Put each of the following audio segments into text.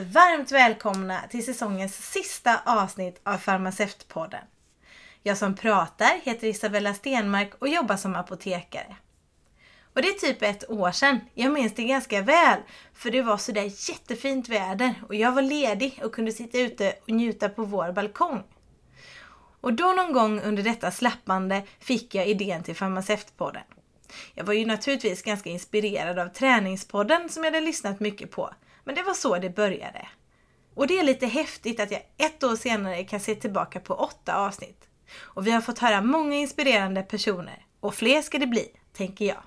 Varmt välkomna till säsongens sista avsnitt av Farmaceutpodden. Jag som pratar heter Isabella Stenmark och jobbar som apotekare. Och det är typ ett år sedan. Jag minns det ganska väl. För det var sådär jättefint väder och jag var ledig och kunde sitta ute och njuta på vår balkong. Och då någon gång under detta slappande fick jag idén till Farmaceutpodden. Jag var ju naturligtvis ganska inspirerad av Träningspodden som jag hade lyssnat mycket på. Men det var så det började. Och det är lite häftigt att jag ett år senare kan se tillbaka på åtta avsnitt. Och vi har fått höra många inspirerande personer. Och fler ska det bli, tänker jag.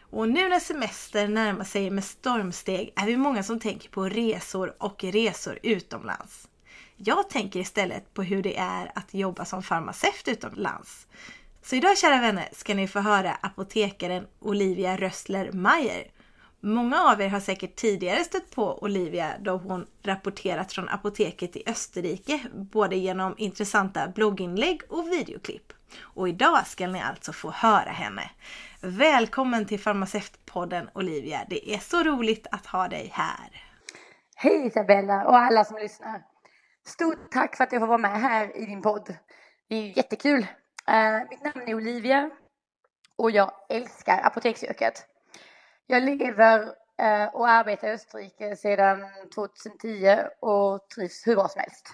Och nu när semester närmar sig med stormsteg är vi många som tänker på resor och resor utomlands. Jag tänker istället på hur det är att jobba som farmaceut utomlands. Så idag kära vänner ska ni få höra apotekaren Olivia Rössler Meyer. Många av er har säkert tidigare stött på Olivia då hon rapporterat från apoteket i Österrike, både genom intressanta blogginlägg och videoklipp. Och idag ska ni alltså få höra henne. Välkommen till Farmaceutpodden Olivia. Det är så roligt att ha dig här. Hej Isabella och alla som lyssnar. Stort tack för att jag får vara med här i din podd. Det är jättekul. Uh, mitt namn är Olivia och jag älskar apoteksyrket. Jag lever uh, och arbetar i Österrike sedan 2010 och trivs hur bra som helst.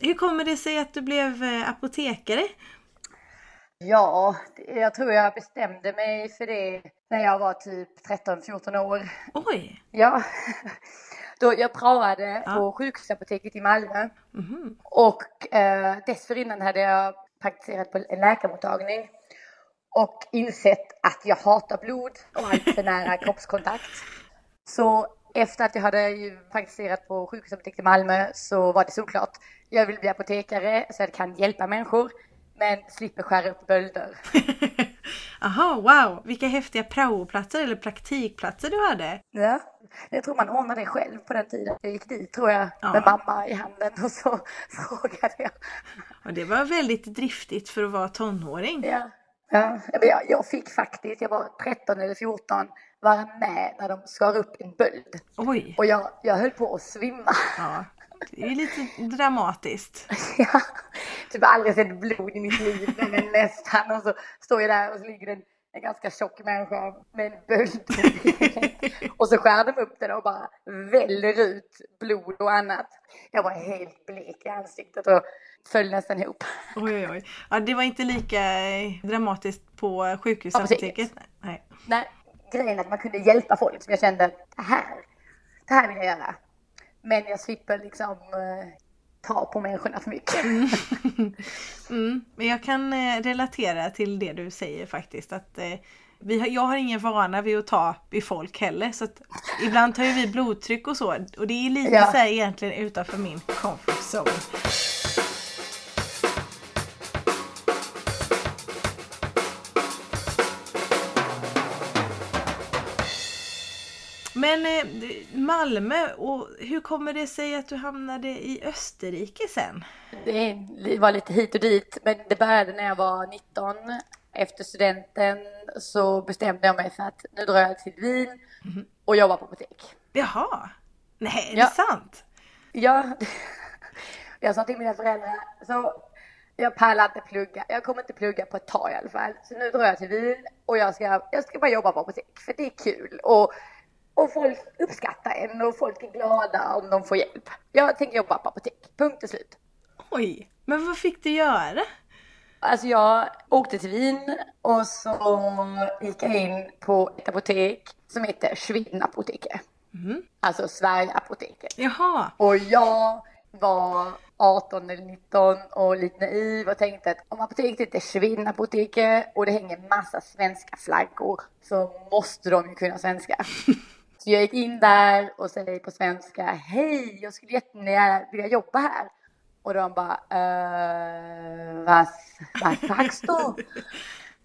Hur kommer det sig att du blev eh, apotekare? Ja, jag tror jag bestämde mig för det när jag var typ 13-14 år. Oj! Ja. Då jag praoade ja. på sjukhusapoteket i Malmö. Mm. Och eh, dessförinnan hade jag praktiserat på en läkarmottagning. Och insett att jag hatar blod och allt för nära kroppskontakt. Så efter att jag hade praktiserat på sjukhusapoteket i Malmö så var det såklart. Jag vill bli apotekare så jag kan hjälpa människor men slipper skära upp bölder. Aha, wow! Vilka häftiga praoplatser eller praktikplatser du hade. Ja, jag tror man ordnade det själv på den tiden. Jag gick dit tror jag ja. med mamma i handen och så frågade jag. Och det var väldigt driftigt för att vara tonåring. Ja, ja. Jag, fick faktiskt, jag var 13 eller 14, vara med när de skar upp en böld. Oj! Och jag, jag höll på att svimma. Ja. Det är lite dramatiskt. ja, typ aldrig sett blod i mitt liv, men nästan. Och så står jag där och så ligger en, en ganska tjock människa med en böld Och så skär de upp den och bara väller ut blod och annat. Jag var helt blek i ansiktet och föll nästan ihop. Oj, oj, oj. Ja, det var inte lika dramatiskt på sjukhusapoteket? Nej. Nej, grejen att man kunde hjälpa folk som jag kände, det här, det här vill jag göra. Men jag slipper liksom eh, ta på människorna för mycket. Mm. mm. Men jag kan eh, relatera till det du säger faktiskt. att eh, vi har, jag har ingen vana vid att ta i folk heller. Så att ibland tar ju vi blodtryck och så. Och det är lite ja. så här egentligen utanför min comfort zone. Men eh, Malmö, och hur kommer det sig att du hamnade i Österrike sen? Det var lite hit och dit, men det började när jag var 19. Efter studenten så bestämde jag mig för att nu drar jag till Wien mhm. och jobbar på apotek. Jaha, nej är ja. det sant? Ja, jag sa till mina föräldrar, så jag pallar inte plugga. Jag kommer inte plugga på ett tag i alla fall. Så nu drar jag till Wien och jag ska, jag ska bara jobba på apotek för det är kul. Och och folk uppskattar en och folk är glada om de får hjälp. Jag tänker jobba på apotek, punkt och slut. Oj, men vad fick du göra? Alltså jag åkte till Wien och så gick jag in på ett apotek som heter Schweden Apoteke. Mm. Alltså Sverige Apoteket. Jaha. Och jag var 18 eller 19 och lite naiv och tänkte att om apoteket heter Schweden Apoteket och det hänger massa svenska flaggor så måste de ju kunna svenska. Så jag gick in där och säger på svenska, hej, jag skulle jättegärna vilja jobba här. Och de bara, eh, vad, vad sagst du?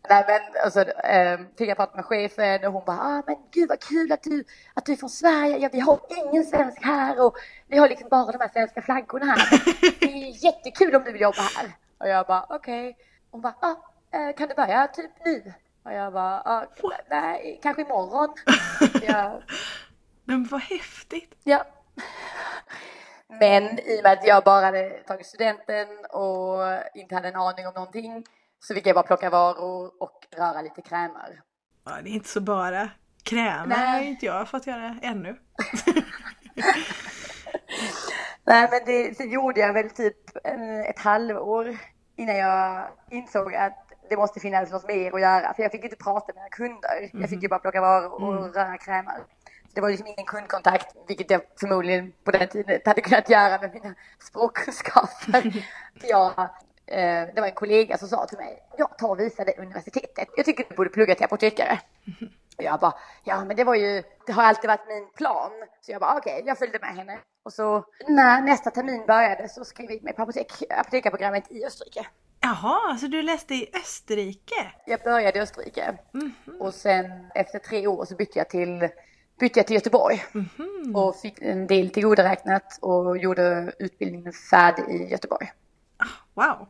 Nej men och så eh, fick jag prata med chefen och hon bara, ah, men gud vad kul att du, att du är från Sverige, ja, vi har ingen svensk här och vi har liksom bara de här svenska flaggorna här. Det är jättekul om du vill jobba här. Och jag bara, okej. Okay. Hon bara, ah, eh, kan du börja typ nu? Och jag bara, ah, nej, kanske imorgon. jag, Men vad häftigt! Ja. Men i och med att jag bara hade tagit studenten och inte hade en aning om någonting så fick jag bara plocka varor och röra lite krämer. Ja, det är inte så bara. Krämer har inte jag fått göra ännu. Nej men det, det gjorde jag väl typ eh, ett halvår innan jag insåg att det måste finnas något mer att göra. För jag fick ju inte prata med mina kunder. Jag fick ju bara plocka varor och röra krämer. Så det var liksom ingen kundkontakt, vilket jag förmodligen på den tiden inte hade kunnat göra med mina språkkunskaper. Jag, eh, det var en kollega som sa till mig, jag tar och visar dig universitetet. Jag tycker du borde plugga till apotekare. Och jag bara, ja men det var ju, det har alltid varit min plan. Så jag bara, okej, jag följde med henne. Och så när nästa termin började så skrev jag in mig på apotek, apotekarprogrammet i Österrike. Jaha, så du läste i Österrike? Jag började i Österrike och sen efter tre år så bytte jag till, bytte jag till Göteborg och fick en del tillgodoräknat och gjorde utbildningen färdig i Göteborg. Wow!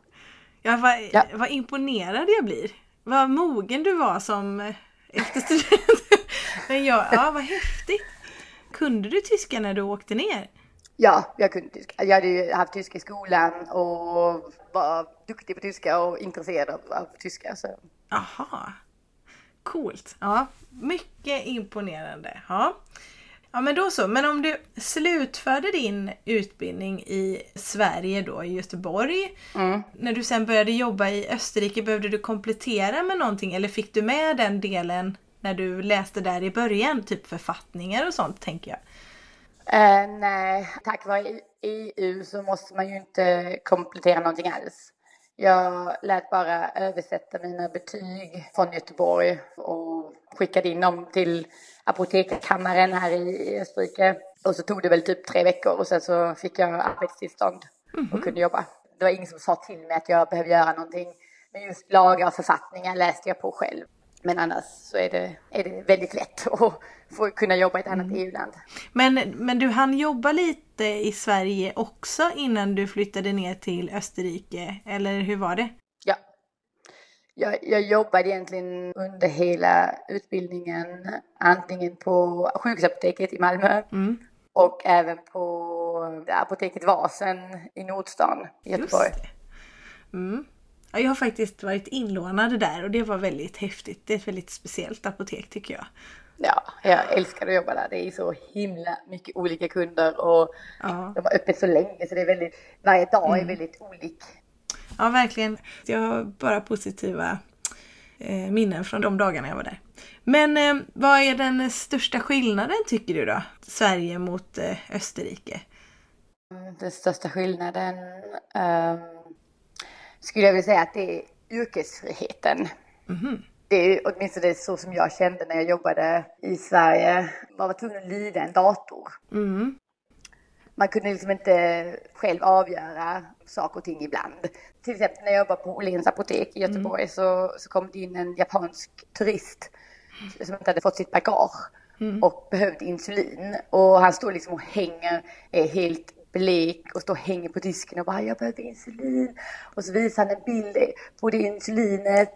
Jag var, Ja. vad imponerad jag blir. Vad mogen du var som eh, efterstudent. Men ja, ja, vad häftigt. Kunde du tyska när du åkte ner? Ja, jag kunde tyska. Jag hade ju haft tyska i skolan och var duktig på tyska och intresserad av, av tyska. Så. Aha. Coolt. Ja, mycket imponerande. Ja. ja, men då så. Men om du slutförde din utbildning i Sverige då, i Göteborg. Mm. När du sen började jobba i Österrike, behövde du komplettera med någonting eller fick du med den delen när du läste där i början? Typ författningar och sånt tänker jag. Eh, nej, tack vare EU så måste man ju inte komplettera någonting alls. Jag lät bara översätta mina betyg från Göteborg och skickade in dem till apotekskammaren här i Österrike. Och så tog det väl typ tre veckor och sen så fick jag arbetstillstånd och kunde jobba. Det var ingen som sa till mig att jag behövde göra någonting. Men just lagar och författningar läste jag på själv. Men annars så är det, är det väldigt lätt att få kunna jobba i ett annat EU-land. Men, men du hann jobba lite i Sverige också innan du flyttade ner till Österrike, eller hur var det? Ja. Jag, jag jobbade egentligen under hela utbildningen antingen på sjukhusapoteket i Malmö Mm. och även på apoteket Vasen i Nordstan i Göteborg. Mm. Ja, jag har faktiskt varit inlånad där och det var väldigt häftigt. Det är ett väldigt speciellt apotek tycker jag. Ja, jag älskar att jobba där. Det är så himla mycket olika kunder och Ja. de har öppet så länge så det är väldigt, varje dag är väldigt olik. Ja, verkligen. Jag har bara positiva eh, minnen från de dagarna jag var där. Men eh, vad är den största skillnaden tycker du då? Sverige mot eh, Österrike? Den största skillnaden ehm, skulle jag vilja säga att det är yrkesfriheten. Det är åtminstone så som jag kände när jag jobbade i Sverige. Man var tvungen att lyda en dator. Mm. Man kunde liksom inte själv avgöra saker och ting ibland. Till exempel när jag jobbade på Åhléns apotek i Göteborg så, så kom det in en japansk turist som inte hade fått sitt bagage och behövde insulin. Och han står liksom och hänger, är helt blek och står och hänger på disken och bara jag behöver insulin. Och så visar han en bild på det insulinet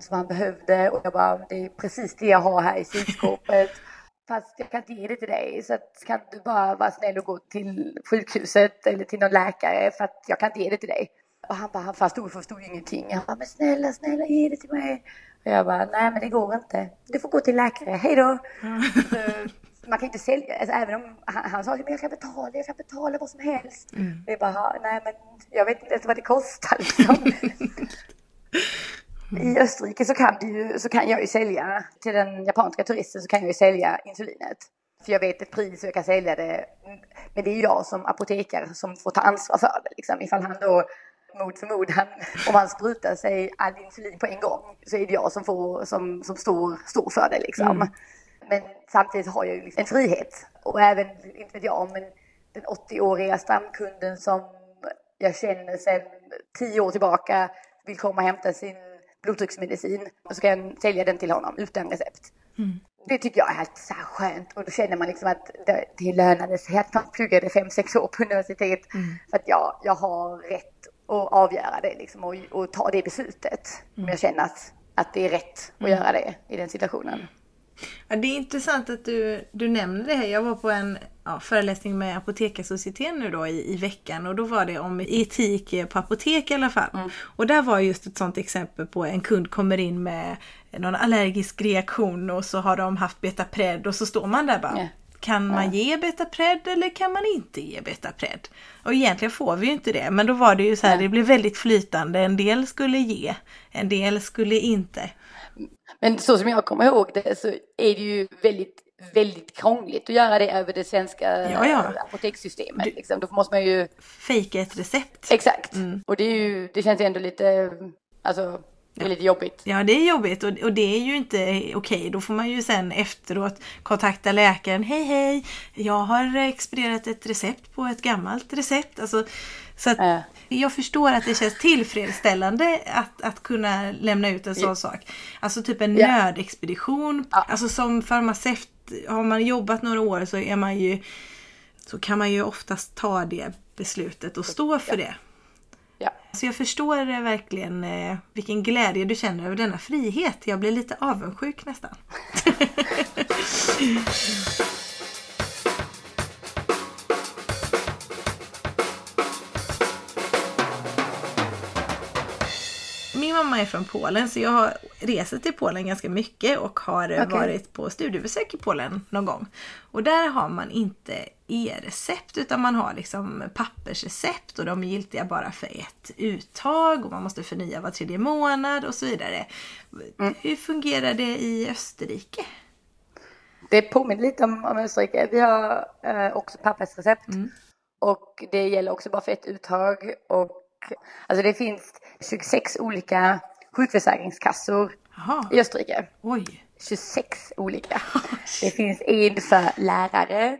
som han behövde och jag bara det är precis det jag har här i kylskåpet. Fast jag kan inte ge det till dig så kan du bara vara snäll och gå till sjukhuset eller till någon läkare för att jag kan inte ge det till dig. Och han bara, han förstod, förstod ingenting. Han bara, men snälla, snälla ge det till mig. Och jag bara, nej men det går inte. Du får gå till läkare, hej då. Så, man kan inte sälja, alltså, även om han, han sa, men jag kan betala, jag kan betala vad som helst. Och jag bara, nej men jag vet inte ens vad det kostar liksom. I Österrike så kan, du så kan jag ju sälja till den japanska turisten så kan jag ju sälja insulinet. För jag vet ett pris och jag kan sälja det. Men det är jag som apotekare som får ta ansvar för det. Liksom. Ifall han då mot förmodan, om han sprutar sig all insulin på en gång så är det jag som, får, som, som står, står för det. Liksom. Men samtidigt har jag ju liksom en frihet. Och även, inte vet jag, men den 80-åriga stamkunden som jag känner sedan 10 år tillbaka vill komma och hämta sin blodtrycksmedicin och så kan jag sälja den till honom utan recept. Det tycker jag är helt så skönt och då känner man liksom att det, det lönade sig att man pluggade 5-6 år på universitet. För att jag, jag har rätt att avgöra det liksom och, och ta det beslutet. Om jag känner att, att det är rätt att göra det i den situationen. Ja, det är intressant att du, du nämner det här. Jag var på en ja, föreläsning med Apotekarsocieteten nu då i, i veckan och då var det om etik på apotek i alla fall. Mm. Och där var just ett sånt exempel på en kund kommer in med någon allergisk reaktion och så har de haft betapred och så står man där bara. Yeah. Kan man ge betapred eller kan man inte ge betapred? Och egentligen får vi ju inte det men då var det ju så här, det blev väldigt flytande. En del skulle ge, en del skulle inte. Men så som jag kommer ihåg det så är det ju väldigt väldigt krångligt att göra det över det svenska ja, ja. apotekssystemet. Liksom. Då måste man ju... Fejka ett recept. Exakt. Mm. Och det, är ju, det känns ändå lite, alltså det är lite jobbigt. Ja det är jobbigt och, och det är ju inte okej. Okay. Då får man ju sen efteråt kontakta läkaren. Hej hej! Jag har expedierat ett recept på ett gammalt recept. Alltså, så att äh. Jag förstår att det känns tillfredsställande att, att kunna lämna ut en sån ja. sak. Alltså typ en ja. nödexpedition. Ja. Alltså som farmaceut, har man jobbat några år så är man ju så kan man ju oftast ta det beslutet och stå för det. Ja. Så jag förstår verkligen eh, vilken glädje du känner över denna frihet. Jag blir lite avundsjuk nästan. Min mamma är från Polen så jag har rest till Polen ganska mycket och har okay. varit på studiebesök i Polen någon gång. Och där har man inte e-recept utan man har liksom pappersrecept och de är giltiga bara för ett uttag och man måste förnya var tredje månad och så vidare. Mm. Hur fungerar det i Österrike? Det påminner lite om, om Österrike. Vi har eh, också pappersrecept mm. och det gäller också bara för ett uttag. Och, alltså det finns 26 olika sjukförsäkringskassor Aha. i Österrike. Oj. 26 olika. Det finns en för lärare,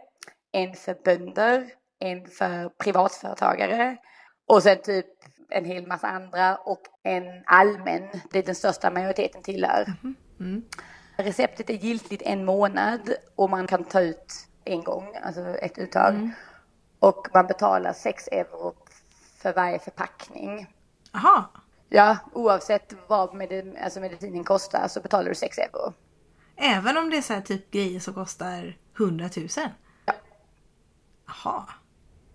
en för bönder, en för privatföretagare och sen typ en hel massa andra och en allmän, det är den största majoriteten tillhör. Mm. Mm. Receptet är giltigt en månad och man kan ta ut en gång, alltså ett uttag. Mm. Och man betalar 6 euro för varje förpackning. Aha. Ja, oavsett vad medicin, alltså medicinen kostar så betalar du 6 euro. Även om det är så här typ grejer som kostar 100 000? Jaha,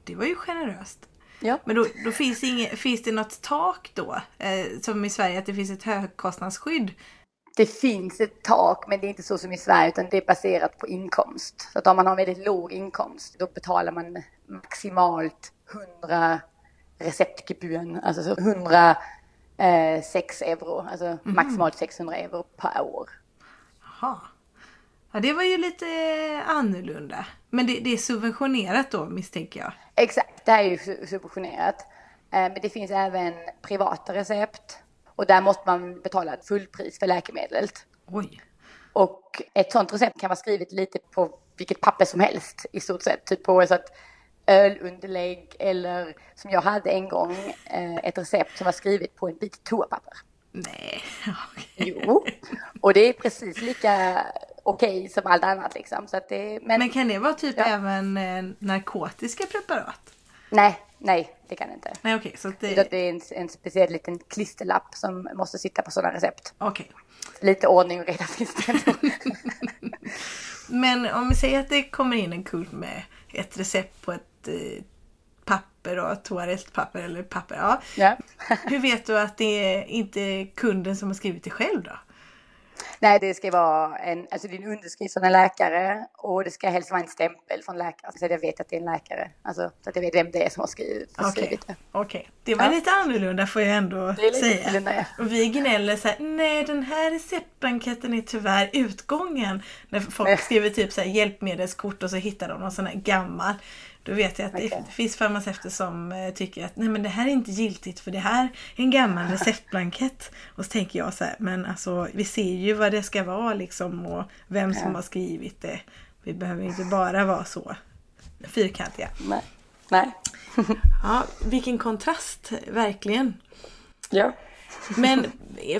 det var ju generöst. Ja. Men då, då finns, inget, finns det något tak då? Eh, som i Sverige, att det finns ett högkostnadsskydd? Det finns ett tak, men det är inte så som i Sverige, utan det är baserat på inkomst. Så att om man har väldigt låg inkomst, då betalar man maximalt 100 receptgebühren, alltså 100 eh, 6 euro, alltså mm. maximalt 600 euro per år. Jaha. Ja, det var ju lite annorlunda. Men det, det, är subventionerat då misstänker jag? Exakt, det här är ju subventionerat. Eh, men det finns även privata recept och där måste man betala fullpris för läkemedlet. Oj. Och ett sånt recept kan vara skrivet lite på vilket papper som helst i stort sett. Typ på så att ölunderlägg eller som jag hade en gång eh, ett recept som var skrivet på en bit toapapper. Nej. Okay. Jo, och det är precis lika okej okay som allt annat liksom. Så att det, men, men kan det vara typ ja. även eh, narkotiska preparat? Nej, nej det kan det inte. Nej, okay, så det... det är en, en speciell liten klisterlapp som måste sitta på sådana recept. Okay. Lite ordning och reda finns det men om vi säger att det kommer in en kund med ett recept på ett papper och toalettpapper eller papper. Ja. ja. Hur vet du att det är inte kunden som har skrivit det själv då? Nej, det ska vara en, alltså en underskrift från en läkare och det ska helst vara en stämpel från läkaren så att jag vet att det är en läkare. Alltså så att jag vet vem det är som har skrivit, har okay. skrivit det. Okej, okay. det var ja. lite annorlunda får jag ändå säga. Ja. Och vi gnäller så här, nej den här receptblanketten är tyvärr utgången. När folk skriver typ så här hjälpmedelskort och så hittar de någon sån här gammal. Då vet jag att okay. det, finns farmaceuter som eh, tycker att nej men det här är inte giltigt för det här är en gammal receptblankett. Och så tänker jag så här, men alltså vi ser ju vad det ska vara liksom och vem som ja. har skrivit det. Vi behöver inte bara vara så fyrkantiga. Nej. nej. ja, vilken kontrast, verkligen. Ja. men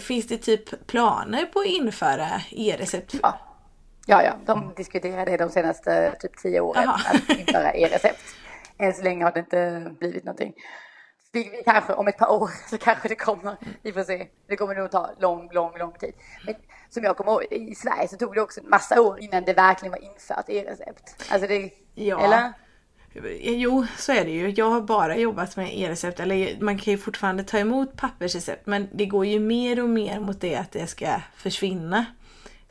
finns det typ planer på att införa e-recept? Ja. Ja, ja, de diskuterar det de senaste typ tio åren, Aha. att införa e-recept. Än så länge har det inte blivit någonting. vi, vi kanske om ett par år så kanske det kommer. Vi får se. Det kommer nog ta lång, lång, lång tid. Men som jag kommer ihåg, i Sverige så tog det också en massa år innan det verkligen var infört e-recept. Alltså det, Ja. eller? Jo, så är det ju. Jag har bara jobbat med e-recept. Eller man kan ju fortfarande ta emot pappersrecept. Men det går ju mer och mer mot det att det ska försvinna.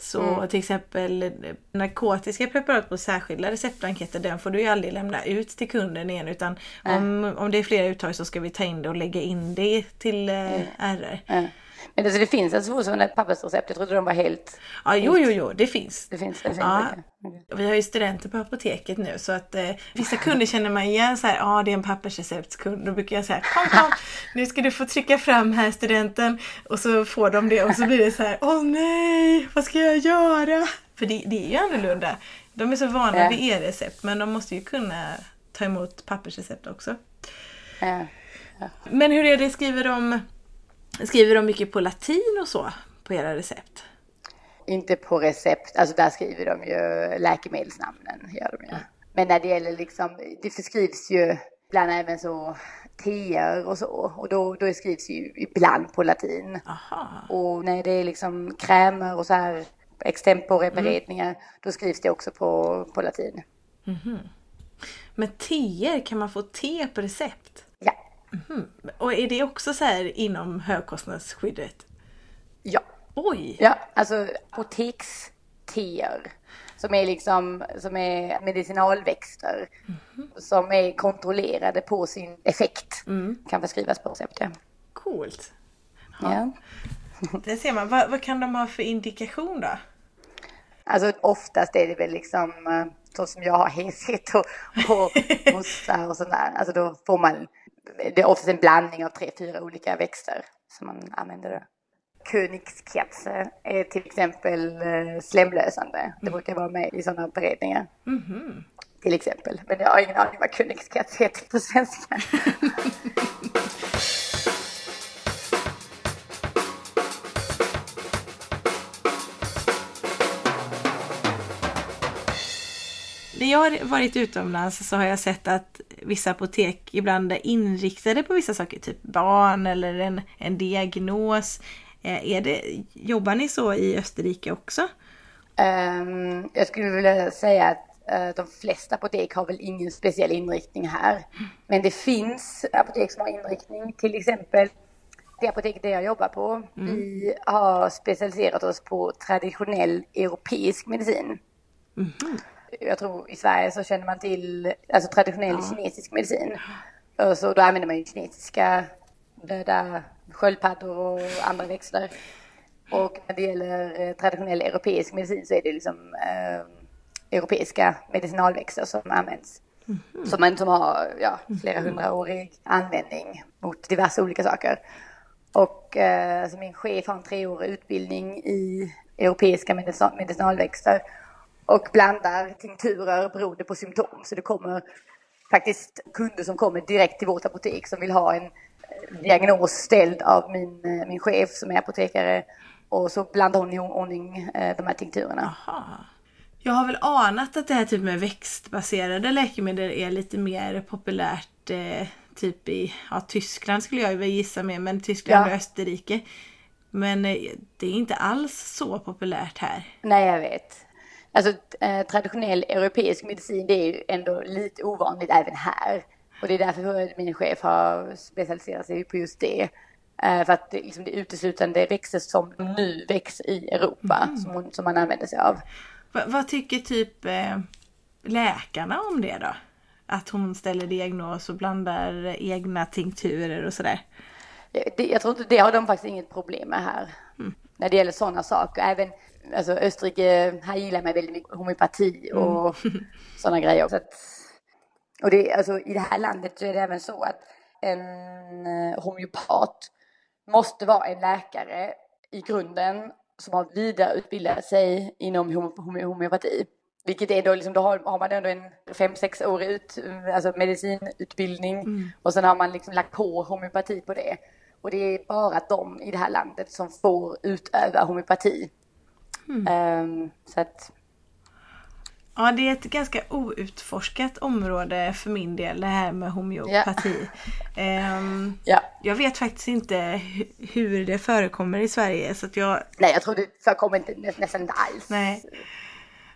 Så till exempel narkotiska preparat på särskilda receptblanketter, den får du ju aldrig lämna ut till kunden igen. Utan om, om det är flera uttag så ska vi ta in det och lägga in det till eh, RR. Ja. Men alltså det finns alltså fortfarande pappersrecept. Jag trodde de var helt... Ja, jo, jo, jo, det finns. Det finns. Det finns Ja. okej. Vi har ju studenter på apoteket nu så att eh, vissa kunder känner man igen så här, ja det är en pappersreceptskund. Då brukar jag säga, kom kom, nu ska du få trycka fram här studenten. Och så får de det och så blir det så här, åh nej, vad ska jag göra? För det, det är ju annorlunda. De är så vana Ja. vid e-recept men de måste ju kunna ta emot pappersrecept också. Ja. Men hur är det, skriver de, skriver de mycket på latin och så på era recept? Inte på recept, alltså där skriver de ju läkemedelsnamnen. Gör de ju. Men när det gäller liksom, det förskrivs ju ibland även så teer och så. Och då, då skrivs ju ibland på latin. Aha. Och när det är liksom krämer och så här extemporeberedningar, då skrivs det också på, på latin. Men teer, kan man få te på recept? Ja, Och är det också så här inom högkostnadsskyddet? ja, Oj! ja, alltså apoteksteer som är liksom, som är medicinalväxter som är kontrollerade på sin effekt kan förskrivas på recept. Ja. Coolt! Ja. Det ser man. Vad, vad kan de ha för indikation då? Alltså oftast är det väl liksom eh, så som jag har heshet och, och hosta och sådär. Alltså då får man, det är oftast en blandning av tre, fyra olika växter som man använder då. Königskätze är till exempel eh, slemlösande. Det brukar vara med i sådana beredningar. Till exempel. Men jag har ingen aning vad Königskätze heter på svenska. När jag har varit utomlands så har jag sett att vissa apotek ibland är inriktade på vissa saker, typ barn eller en, en diagnos. Eh, Är det, jobbar ni så i Österrike också? Ehm, jag skulle vilja säga att eh, de flesta apotek har väl ingen speciell inriktning här. Men det finns apotek som har inriktning. Till exempel det apoteket där jag jobbar på. Vi har specialiserat oss på traditionell europeisk medicin. Jag tror i Sverige så känner man till alltså traditionell kinesisk medicin. Och så då använder man ju kinesiska döda sköldpaddor och andra växter. Och när det gäller eh, traditionell europeisk medicin så är det liksom eh, europeiska medicinalväxter som används. Som, man, som har ja, flera hundraårig användning mot diverse olika saker. Och eh, alltså min chef har en treårig utbildning i europeiska medicinal, medicinalväxter och blandar tinkturer beroende på symptom. Så det kommer faktiskt kunder som kommer direkt till vårt apotek som vill ha en eh, diagnos ställd av min, eh, min chef som är apotekare. Och så blandar hon i ordning eh, de här tinkturerna. Aha. Jag har väl anat att det här typ med växtbaserade läkemedel är lite mer populärt eh, typ i ja, Tyskland skulle jag väl gissa med, men Tyskland Ja. och Österrike. Men eh, det är inte alls så populärt här. Nej, jag vet. Alltså eh, traditionell europeisk medicin det är ju ändå lite ovanligt även här. Och det är därför min chef har specialiserat sig på just det. Eh, för att det, liksom, det uteslutande växter som nu växer i Europa som, hon, som man använder sig av. Va, vad tycker typ eh, läkarna om det då? Att hon ställer diagnos och blandar egna tinkturer och sådär. Det, jag tror inte det har de faktiskt inget problem med här. När det gäller sådana saker. Även alltså, Österrike, här gillar man väldigt mycket homeopati och sådana grejer. Så att, och det, alltså, I det här landet så är det även så att en eh, homeopat måste vara en läkare i grunden som har vidareutbildat sig inom homeopati. Vilket är då liksom, då har, har man ändå en fem sex år ut, alltså medicinutbildning och sen har man liksom lagt på homeopati på det. Och det är bara de i det här landet som får utöva homeopati. Ehm, så att, Ja, det är ett ganska outforskat område för min del det här med homeopati. Ehm, Ja. Jag vet faktiskt inte hu- hur det förekommer i Sverige så att jag... Nej, jag tror det förekommer inte nä- nästan inte alls. Nej.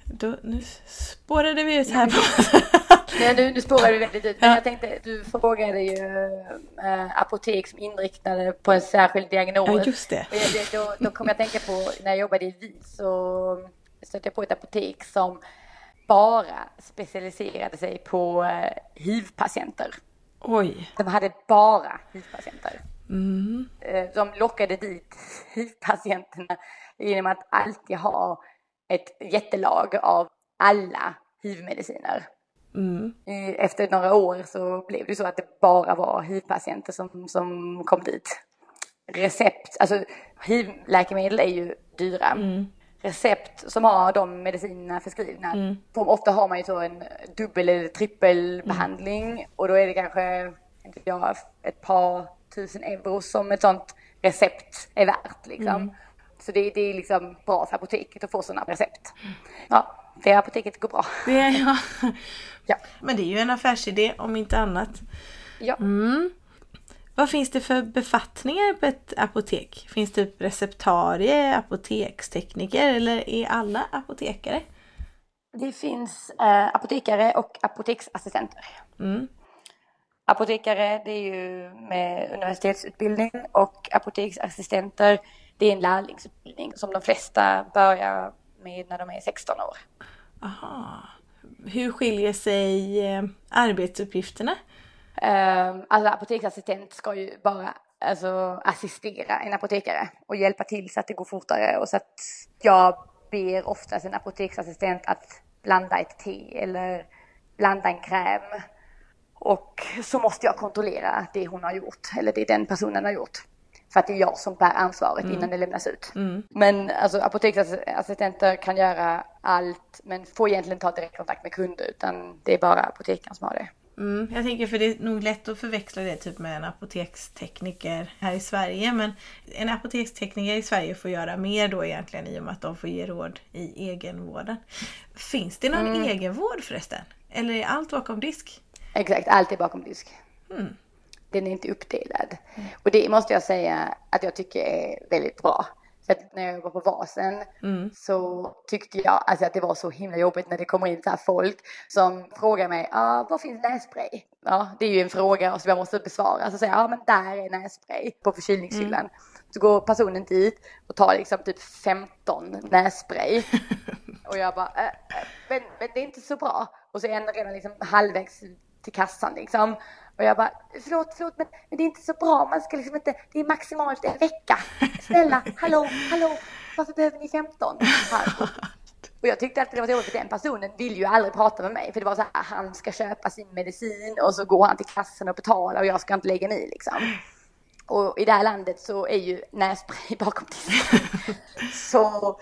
Då, nu spårade vi ut här på... Nej, nu, nu spårar vi väldigt ut. Men Ja. jag tänkte, du frågade ju äh, apotek som inriktade på en särskild diagnos. Ja, just det. Och jag- Då, då kom jag att tänka på när jag jobbade i VIS så stötte jag på ett apotek som bara specialiserade sig på eh, hiv-patienter. Oj. De hade bara hiv-patienter. Mm. Eh, De lockade dit hiv-patienterna genom att alltid ha ett jättelag av alla hiv-mediciner. Mm. Efter några år så blev det så att det bara var hiv-patienter som, som kom dit. Recept, alltså hiv-läkemedel är ju dyra. Recept som har de medicinerna förskrivna. För ofta har man ju så en dubbel eller trippelbehandling och då är det kanske jag, ett par tusen euro som ett sånt recept är värt. Liksom. Så det, det är liksom bra för apoteket att få sådana recept. Ja, det apoteket går bra. Det är jag. Ja. Men det är ju en affärsidé om inte annat. Ja. Vad finns det för befattningar på ett apotek? Finns det typ receptarie, apotekstekniker eller är alla apotekare? Det finns eh, apotekare och apoteksassistenter. Mm. Apotekare det är ju med universitetsutbildning och apoteksassistenter det är en lärlingsutbildning som de flesta börjar med när de är 16 år. Aha. Hur skiljer sig eh, arbetsuppgifterna? Ehm, alltså apoteksassistent ska ju bara alltså, assistera en apotekare och hjälpa till så att det går fortare och så att jag ber oftast en apoteksassistent att blanda ett te eller blanda en kräm. Och så måste jag kontrollera det hon har gjort eller det den personen har gjort. För att det är jag som bär ansvaret innan det lämnas ut. Men alltså apoteksassistenter kan göra allt men får egentligen ha direktkontakt med kunder utan det är bara apotekaren som har det. Mm, jag tänker för det är nog lätt att förväxla det typ med en apotekstekniker här i Sverige. Men en apotekstekniker i Sverige får göra mer då egentligen i och med att de får ge råd i egenvården. Finns det någon egenvård förresten? Eller är allt bakom disk? Exakt, allt är bakom disk. Den är inte uppdelad. Och det måste jag säga att jag tycker är väldigt bra. För att när jag var på Vasen så tyckte jag alltså att det var så himla jobbigt när det kommer in så här folk som frågar mig, ah, var finns nässpray? Ja, det är ju en fråga som jag måste besvara. Så säger jag, ja men där är nässpray på förkylningshyllan. Så går personen dit och tar liksom typ 15 nässpray. Och jag bara, äh, äh, men, men det är inte så bra. Och så är jag redan liksom halvvägs till kassan liksom. Och jag bara, förlåt, förlåt, men, men det är inte så bra. Man ska liksom inte, det är maximalt en vecka. Snälla, hallå, hallå, varför behöver ni 15? Här. Och jag tyckte alltid det var jobbigt för den personen vill ju aldrig prata med mig. För det var så här, han ska köpa sin medicin och så går han till kassan och betalar och jag ska inte lägga mig i liksom. Och i det här landet så är ju nässpray bakom disken. så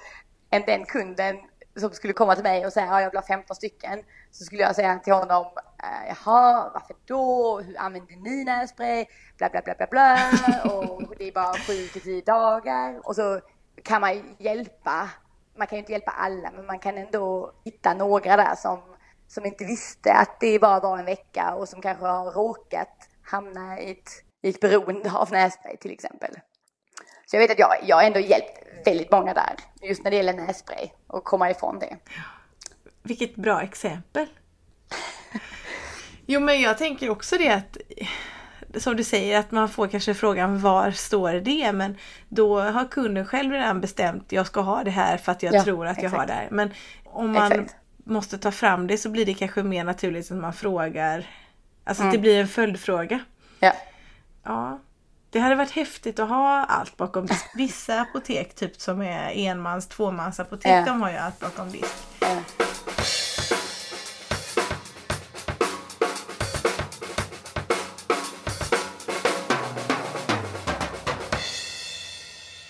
en den kunden som skulle komma till mig och säga ja, jag vill ha 15 stycken. Så skulle jag säga till honom, eh, jaha, varför då? Hur använder ni nässpray? Bla, bla, bla, bla, bla. Och det är bara 7 till 10 dagar. Och så kan man hjälpa. Man kan ju inte hjälpa alla, men man kan ändå hitta några där som, som inte visste att det bara var en vecka och som kanske har råkat hamna i ett, i ett beroende av nässpray till exempel. Så jag vet att jag, jag ändå hjälpt väldigt många där, just när det gäller nässpray och komma ifrån det. Vilket bra exempel. Jo men jag tänker också det att som du säger att man får kanske frågan var står det men då har kunden själv redan bestämt jag ska ha det här för att jag Ja, tror att jag exakt. har det här. Men om man Exakt. måste ta fram det så blir det kanske mer naturligt att man frågar. Alltså Mm. att det blir en följdfråga. Ja, Ja. Det hade varit häftigt att ha allt bakom disk. Vissa apotek typ som är enmans, tvåmans apotek Ja. de har ju allt bakom disk. ja.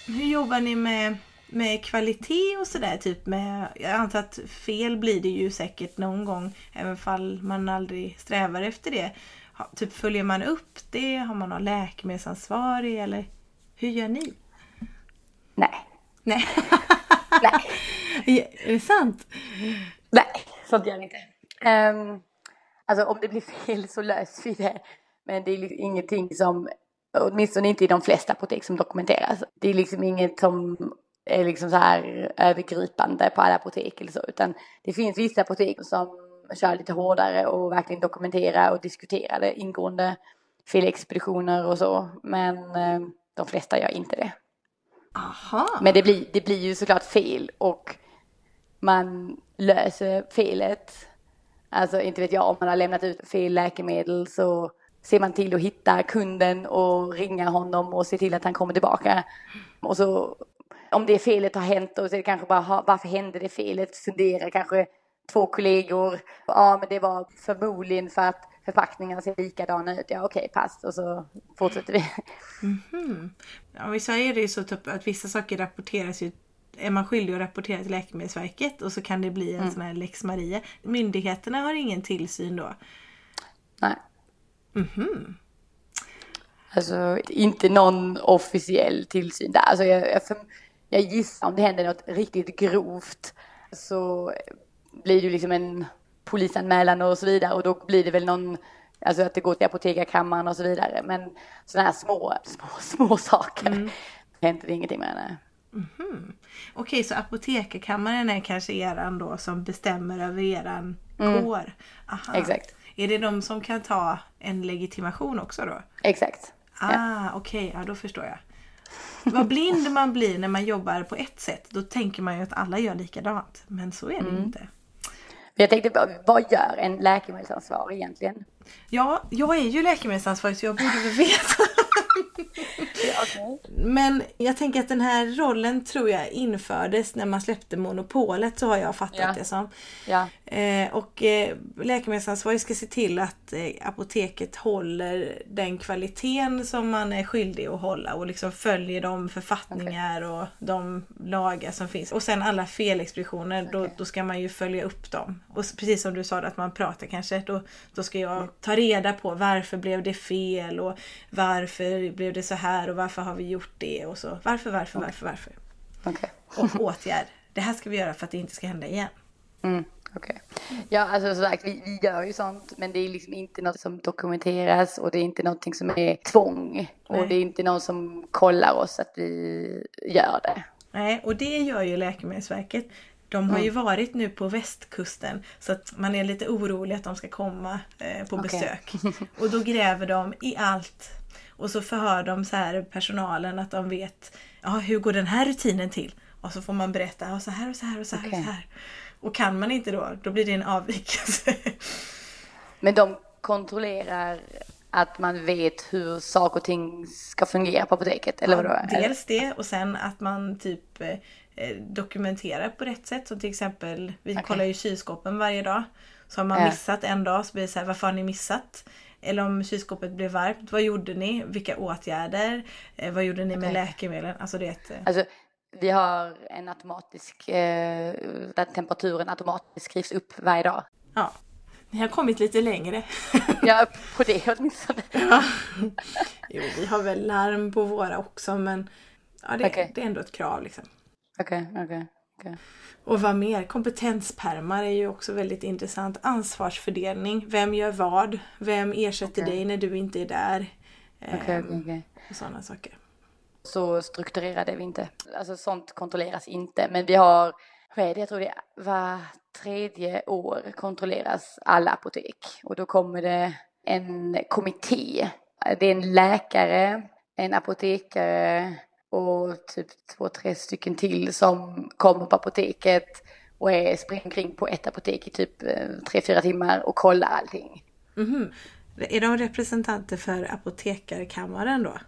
Hur jobbar ni med, med kvalitet och sådär? Typ med, jag antar att fel blir det ju säkert någon gång även fall man aldrig strävar efter det. Typ följer man upp det? Har man någon läkemedelsansvarig eller hur gör ni? nej, Nej. nej, är det sant? nej. sånt gör vi inte. Um, alltså om det blir fel så löser vi det. Men det är liksom ingenting som, åtminstone inte i de flesta apotek som dokumenteras. Det är liksom inget som är liksom så här övergripande på alla apotek eller så, utan det finns vissa apotek som kör lite hårdare och verkligen dokumenterar och diskuterar det ingående felexpeditioner och så. Men eh, de flesta gör inte det. Aha. Men det blir, det blir ju såklart fel och man löser felet. Alltså inte vet jag om man har lämnat ut fel läkemedel så ser man till att hitta kunden och ringa honom och se till att han kommer tillbaka. Och så om det felet har hänt och så är det kanske bara varför hände det felet? Funderar kanske två kollegor. Ja, men det var förmodligen för att förpackningarna ser likadana ut. Ja, okej, okay, pass. Och så fortsätter vi. Mm -hmm. ja, I Sverige är det ju så typ att vissa saker rapporteras ju är man skyldig att rapportera till Läkemedelsverket och så kan det bli en mm. sån här lex Maria. Myndigheterna har ingen tillsyn då? Nej. Mm -hmm. Alltså inte någon officiell tillsyn där. Alltså jag, jag, jag gissar om det händer något riktigt grovt så blir det liksom en polisanmälan och så vidare och då blir det väl någon, alltså att det går till apotekarkammaren och så vidare. Men sådana här små, små, små saker mm. händer det ingenting med. Nej. Mm -hmm. Okej, så apotekarkammaren är kanske eran då som bestämmer över eran mm. kår? Aha. Exakt. Är det de som kan ta en legitimation också då? Exakt. Ah, ja. okej, okay, ja då förstår jag. Vad blind man blir när man jobbar på ett sätt, då tänker man ju att alla gör likadant. Men så är det mm. inte. Jag tänkte, vad gör en läkemedelsansvarig egentligen? Ja, jag är ju läkemedelsansvarig så jag borde väl veta. okay. Men jag tänker att den här rollen tror jag infördes när man släppte monopolet så har jag fattat ja. det som. Ja. Eh, och eh, läkemedelsansvarig ska se till att eh, apoteket håller den kvaliteten som man är skyldig att hålla och liksom följer de författningar okay. och de lagar som finns. Och sen alla felexpeditioner, okay. då, då ska man ju följa upp dem. Och precis som du sa att man pratar kanske, då, då ska jag ta reda på varför blev det fel och varför blev det så här och varför har vi gjort det och så. Varför, varför, okay. varför, varför. Okay. och åtgärd. Det här ska vi göra för att det inte ska hända igen. Mm. Okay. Ja, alltså som sagt, vi, vi gör ju sånt, men det är liksom inte något som dokumenteras och det är inte någonting som är tvång. Nej. Och det är inte någon som kollar oss att vi gör det. Nej, och det gör ju Läkemedelsverket. De har mm. ju varit nu på västkusten så att man är lite orolig att de ska komma eh, på okay. besök. Och då gräver de i allt. Och så förhör de så här personalen att de vet ja, hur går den här rutinen till? Och så får man berätta ja, så här och så här och så här. Okay. Och, så här. och kan man inte då, då blir det en avvikelse. Men de kontrollerar att man vet hur saker och ting ska fungera på apoteket? Eller ja, Dels det och sen att man typ eh, Eh, dokumentera på rätt sätt. Som till exempel, vi okay. kollar ju kylskåpen varje dag. Så har man missat en dag så blir det så här, varför har ni missat? Eller om kylskåpet blev varmt, vad gjorde ni? Vilka åtgärder? Eh, vad gjorde ni okay. med läkemedlen? Alltså det... Eh, alltså, vi har en automatisk, eh, där temperaturen automatiskt skrivs upp varje dag. Ja, ni har kommit lite längre. ja, på det åtminstone. ja. Jo, vi har väl larm på våra också men ja, det, okay. det är ändå ett krav liksom. Okej, okay, okej. Okay. Och vad mer? Kompetenspermar är ju också väldigt intressant. Ansvarsfördelning. Vem gör vad? Vem ersätter dig när du inte är där? Okay, um, okay, Sådana saker. Så strukturerade vi inte. Alltså sånt kontrolleras inte. Men vi har, vad är det, jag tror det är var tredje år kontrolleras alla apotek. Och då kommer det en kommitté. Det är en läkare, en apotekare, och typ två, tre stycken till som kommer på apoteket och är, springer omkring på ett apotek i typ eh, tre, fyra timmar och kollar allting. Mm. Är de representanter för apotekarkammaren då?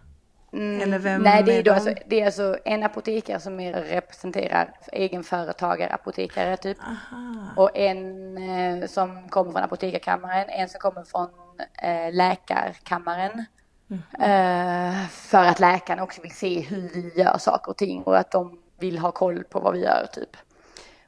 Mm, nej, det är, är då alltså, det är alltså en apotekare som är, representerar egenföretagare, apotekare typ. Aha. Och en eh, som kommer från apotekarkammaren, en som kommer från eh, läkarkammaren. Mm. för att läkarna också vill se hur vi gör saker och ting och att de vill ha koll på vad vi gör typ.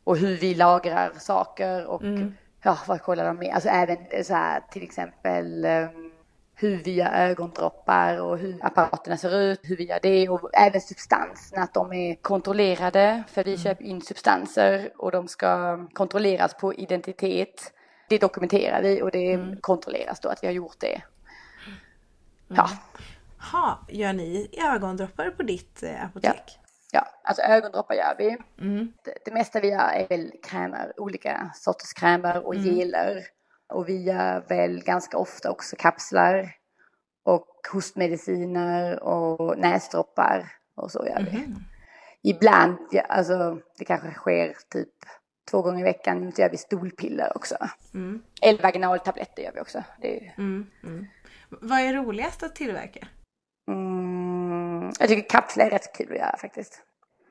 Och hur vi lagrar saker och mm. ja, vad kollar de med? Alltså även så här till exempel ehm, hur vi gör ögondroppar och hur apparaterna ser ut, hur vi gör det och även substanserna, att de är kontrollerade för vi köper in substanser och de ska kontrolleras på identitet. Det dokumenterar vi och det mm. kontrolleras då att vi har gjort det. Ja. Ha, gör ni ögondroppar på ditt eh, apotek? Ja. Ja, alltså ögondroppar gör vi. Mm. Det, det, mesta vi gör är väl krämer, olika sorters krämer och mm. geler. Och vi gör väl ganska ofta också kapslar och hostmediciner och näsdroppar och så gör vi. Mm. Ibland, ja, alltså det kanske sker typ två gånger i veckan, så gör vi stolpiller också. Mm. Eller vaginaltabletter gör vi också. Det är... mm, mm. Vad är roligast att tillverka? Mm, jag tycker kapslar är rätt kul att göra faktiskt.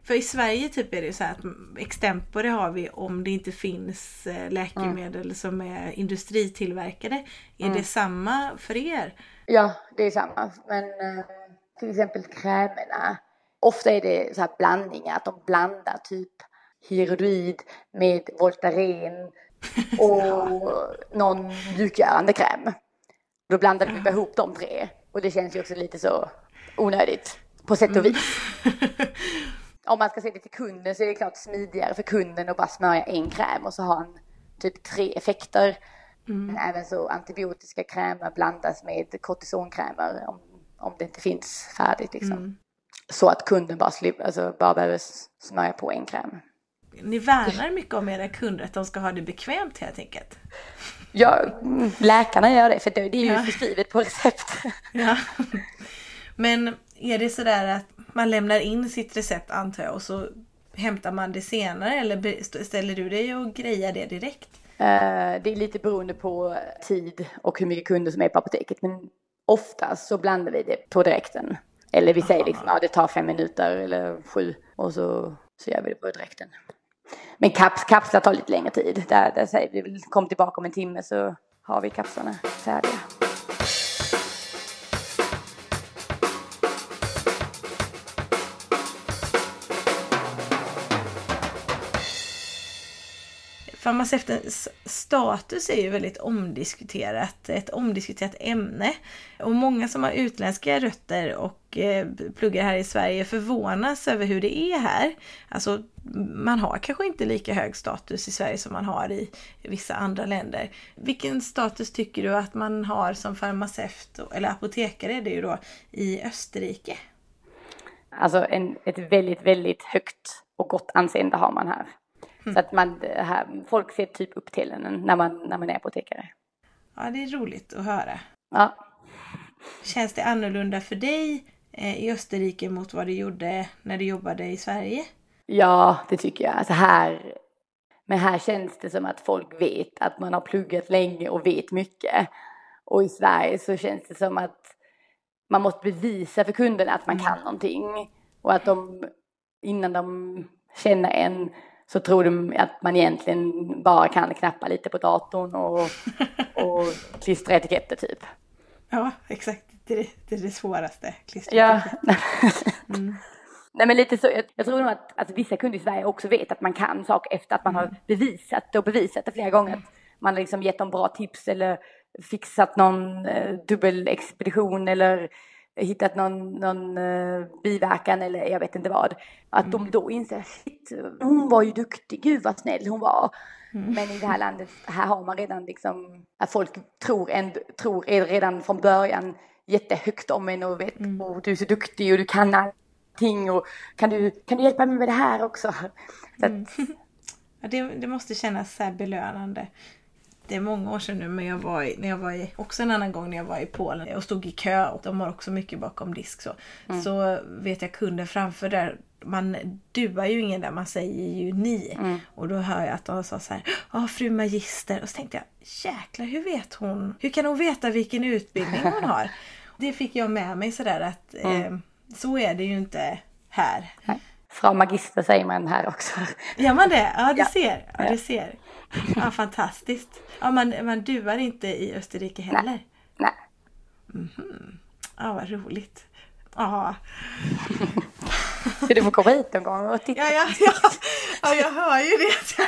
För i Sverige typ är det så här att extempore har vi om det inte finns eh, läkemedel mm. som är industritillverkade. Är mm. det samma för er? Ja, det är samma. Men eh, till exempel krämerna. Ofta är det så här blandningar, att de blandar typ hydroid med Voltaren och någon mjukgörande kräm. Då blandar vi ihop de tre och det känns ju också lite så onödigt på sätt och mm. vis. Om man ska se det till kunden så är det klart smidigare för kunden att bara smörja en kräm och så har han typ tre effekter. Mm. Men även så antibiotiska krämer blandas med kortisonkrämer om, om det inte finns färdigt liksom. Mm. Så att kunden bara, slipper, alltså, bara behöver smörja på en kräm. Ni värnar mycket om era kunder, att de ska ha det bekvämt helt enkelt? Ja, läkarna gör det, för det är ju ja. beskrivet på recept. Ja. Men är det sådär att man lämnar in sitt recept antar jag och så hämtar man det senare eller ställer du dig och grejar det direkt? Uh, det är lite beroende på tid och hur mycket kunder som är på apoteket men oftast så blandar vi det på direkten. Eller vi säger liksom, ja det tar fem minuter eller sju och så, så gör vi det på direkten. Men kaps, kapslar tar lite längre tid. Där, där säger vi, kom tillbaka om en timme så har vi kapslarna färdiga. Farmaceutens status är ju väldigt omdiskuterat, ett omdiskuterat ämne. Och många som har utländska rötter och eh, pluggar här i Sverige förvånas över hur det är här. Alltså, man har kanske inte lika hög status i Sverige som man har i vissa andra länder. Vilken status tycker du att man har som farmaceut, eller apotekare är det ju då, i Österrike? Alltså en, ett väldigt, väldigt högt och gott anseende har man här. Mm. Så att man, här, folk ser typ upp till en när man, när man är apotekare. Ja, det är roligt att höra. Ja. Känns det annorlunda för dig eh, i Österrike mot vad du gjorde när du jobbade i Sverige? Ja, det tycker jag. Alltså här, men här känns det som att folk vet att man har pluggat länge och vet mycket. Och i Sverige så känns det som att man måste bevisa för kunderna att man mm. kan någonting. Och att de innan de känner en så tror de att man egentligen bara kan knappa lite på datorn och, och klistra etiketter typ. Ja, exakt. Det är det, är det svåraste. Klistra ja. mm. Nej men lite så, jag, jag tror nog att, att vissa kunder i Sverige också vet att man kan saker efter att man har mm. bevisat det och bevisat det flera gånger. Man har liksom gett dem bra tips eller fixat någon eh, dubbelexpedition eller hittat någon, någon uh, biverkan eller jag vet inte vad. Att mm. de då inser, shit, hon var ju duktig, gud vad snäll hon var. Mm. Men i det här landet, här har man redan liksom, att folk tror, en, tror redan från början jättehögt om en och vet, mm. och du är så duktig och du kan allting och kan du, kan du hjälpa mig med det här också? Så att, mm. ja, det, det måste kännas så belönande det är många år sedan nu men jag var i, när jag var i, också en annan gång när jag var i Polen och stod i kö och de har också mycket bakom disk så. Mm. Så vet jag kunden framför där, man duar ju ingen där, man säger ju ni. Mm. Och då hör jag att de sa så här, ja fru magister. Och så tänkte jag, jäklar hur vet hon, hur kan hon veta vilken utbildning hon har? Det fick jag med mig sådär att mm. eh, så är det ju inte här. Frau magister säger man här också. Gör man det? Ja, du ja. ser. Ja, du ser. Ja, fantastiskt. Ja, man, man duar inte i Österrike heller? Nej. Nej. Mm -hmm. Ja, vad roligt. Ja. du får komma hit någon gång och titta. Ja, ja, ja. ja jag hör ju det.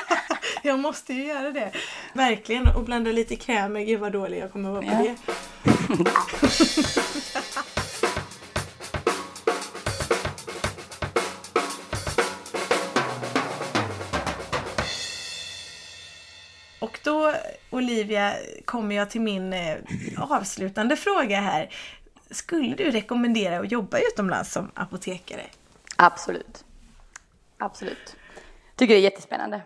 Jag måste ju göra det. Verkligen. Och blanda lite kräm med. Gud vad dålig jag kommer vara på det. Då Olivia kommer jag till min eh, avslutande fråga här. Skulle du rekommendera att jobba utomlands som apotekare? Absolut. Absolut. Tycker det är jättespännande.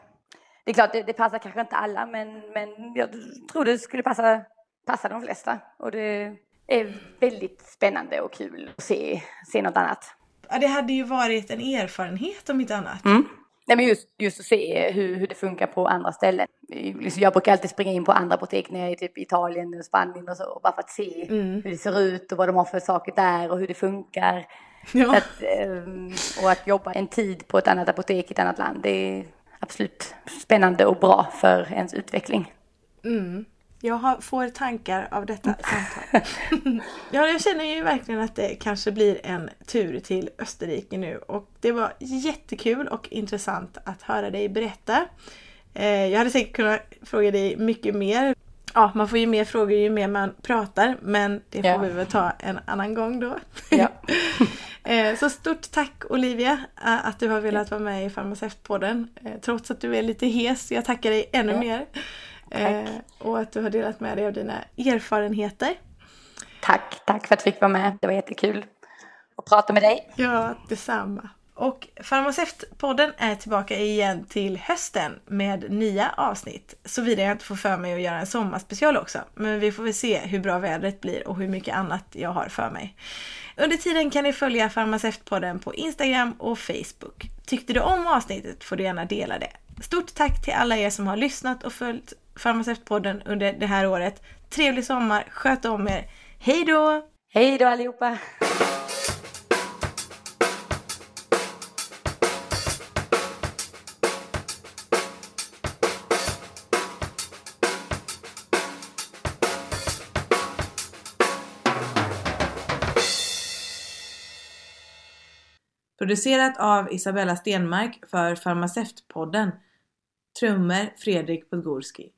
Det är klart, det, det passar kanske inte alla, men, men jag tror det skulle passa, passa de flesta. Och det är väldigt spännande och kul att se, se något annat. Ja, det hade ju varit en erfarenhet om inte annat. Mm. Nej, men just, just att se hur, hur det funkar på andra ställen. Liksom, Jag brukar alltid springa in på andra apotek när jag är typ i Italien och Spanien och så, bara för att se Mm. hur det ser ut och vad de har för saker där och hur det funkar. Ja. Att, ehm, och att jobba en tid på ett annat apotek i ett annat land, det är absolut spännande och bra för ens utveckling. Mm. Jag har, får tankar av detta samtal. ja, jag känner ju verkligen att det kanske blir en tur till Österrike nu och det var jättekul och intressant att höra dig berätta. Eh, jag hade säkert kunnat fråga dig mycket mer. Ja, man får ju mer frågor ju mer man pratar men det får Ja. vi väl ta en annan gång då. Ja. Eh, Så stort tack Olivia att du har velat vara med i Farmaceutpodden. Eh, Trots att du är lite hes. Jag tackar dig ännu Ja. mer. Eh, Och att du har delat med dig av dina erfarenheter. Tack, tack för att jag fick vara med. Det var jättekul att prata med dig. Ja, detsamma. Och Farmaceutpodden är tillbaka igen till hösten med nya avsnitt. Såvida jag inte får för mig att göra en sommarspecial också. Men vi får väl se hur bra vädret blir och hur mycket annat jag har för mig. Under tiden kan ni följa Farmaceutpodden på Instagram och Facebook. Tyckte du om avsnittet får du gärna dela det. Stort tack till alla er som har lyssnat och följt Farmaceutpodden under det här året. Trevlig sommar, sköt om er. Hej då! Hej då allihopa! Producerat av Isabella Stenmark för Farmaceutpodden. Trummor Fredrik Podgorski.